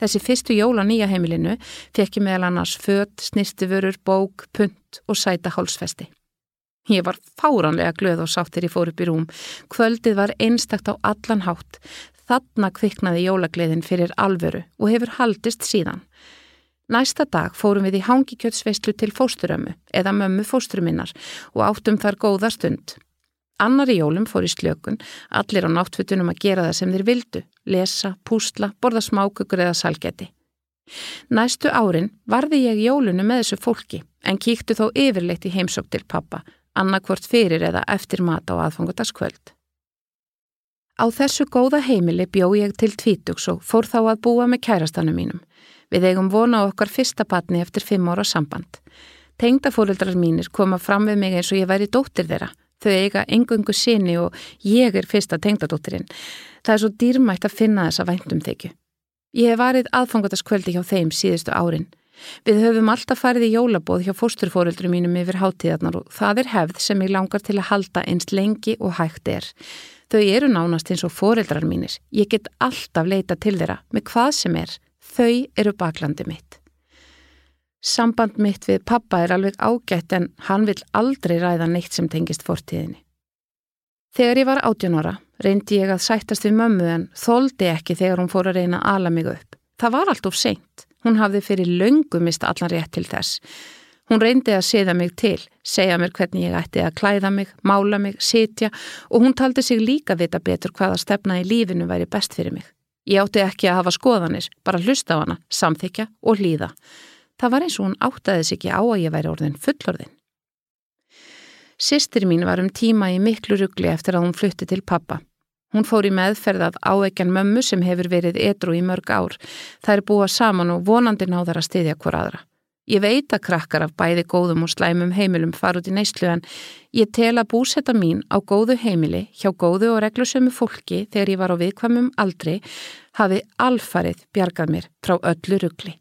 Þessi fyrstu jóla nýja heimilinu fekk ég meðal annars fött, snirtiförur, bók, punt og sæta hálsfesti. Ég var fáranlega glöð og sáttir ég fór upp í rúm. Kvöldið var einstakt á allan hátt. Þarna kviknaði jólagleðin fyrir alvöru og hefur haldist síðan. Næsta dag fórum við í hangikjötsveislu til fósturömmu eða mömmu fósturuminnar og áttum þar góða stund. Annar í jólum fór í slökun, allir á náttfutunum að gera það sem þeir vildu, lesa, púsla, borða smákukur eða salgeti. Næstu árin varði ég jólunu með þessu fólki en kíktu þó yfirleitt í heimsók til pappa, annarkvort fyrir eða eftir mat á aðfangutaskvöld. Á þessu góða heimili bjó ég til tvítugs og fór þá að búa með kærastanum mínum. Við eigum vona okkar fyrsta patni eftir fimm ára samband. Tengdafóruldrar mínir koma fram við mig eins og ég væri dóttir þeirra. Þau eiga engungu sinni og ég er fyrsta tengdadóttirinn. Það er svo dýrmætt að finna þessa væntum þykju. Ég hef varið aðfangataskvöldi hjá þeim síðustu árin. Við höfum alltaf farið í jólabóð hjá fósturfóruldrum mínum yfir hátíðarnar og það er hefð sem ég langar til að halda einst lengi og hægt er. Þau eru nánast eins og foreldrar mínir. Ég get alltaf leita til þeirra með hvað sem er. Þau eru baklandi mitt. Samband mitt við pappa er alveg ágætt en hann vil aldrei ræða neitt sem tengist fortíðinni. Þegar ég var átjónara reyndi ég að sættast við mömmu en þóldi ekki þegar hún fór að reyna að ala mig upp. Það var allt of seint. Hún hafði fyrir löngu mista allan rétt til þess. Hún reyndi að séða mig til, segja mér hvernig ég ætti að klæða mig, mála mig, sitja og hún taldi sig líka vita betur hvaða stefna í lífinu væri best fyrir mig. Ég átti ekki að hafa skoðanir, bara hlusta á hana, samþykja og hlýða. Það var eins og hún áttaði sig ekki á að ég væri orðin fullorðin. Sistir mín var um tíma í miklu ruggli eftir að hún flutti til pappa. Hún fór í meðferðað áeikjan mömmu sem hefur verið edru í mörg ár. Það er búa saman og vonandi náðar að styðja hver aðra. Ég veit að krakkar af bæði góðum og slæmum heimilum far út í neyslu en ég tel að búsetta mín á góðu heimili hjá góðu og reglusömu fólki þegar ég var á viðkvamum aldri hafi alfarið bjargað mér frá öllu ruggli.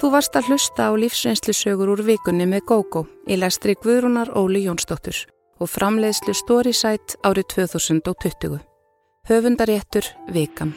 Þú varst að hlusta á lífsreynslusögur úr vikunni með GóGó í lestri Guðrúnar Óli Jónsdóttur og framleiðslu Storysight árið 2020. Höfundaréttur Vikam.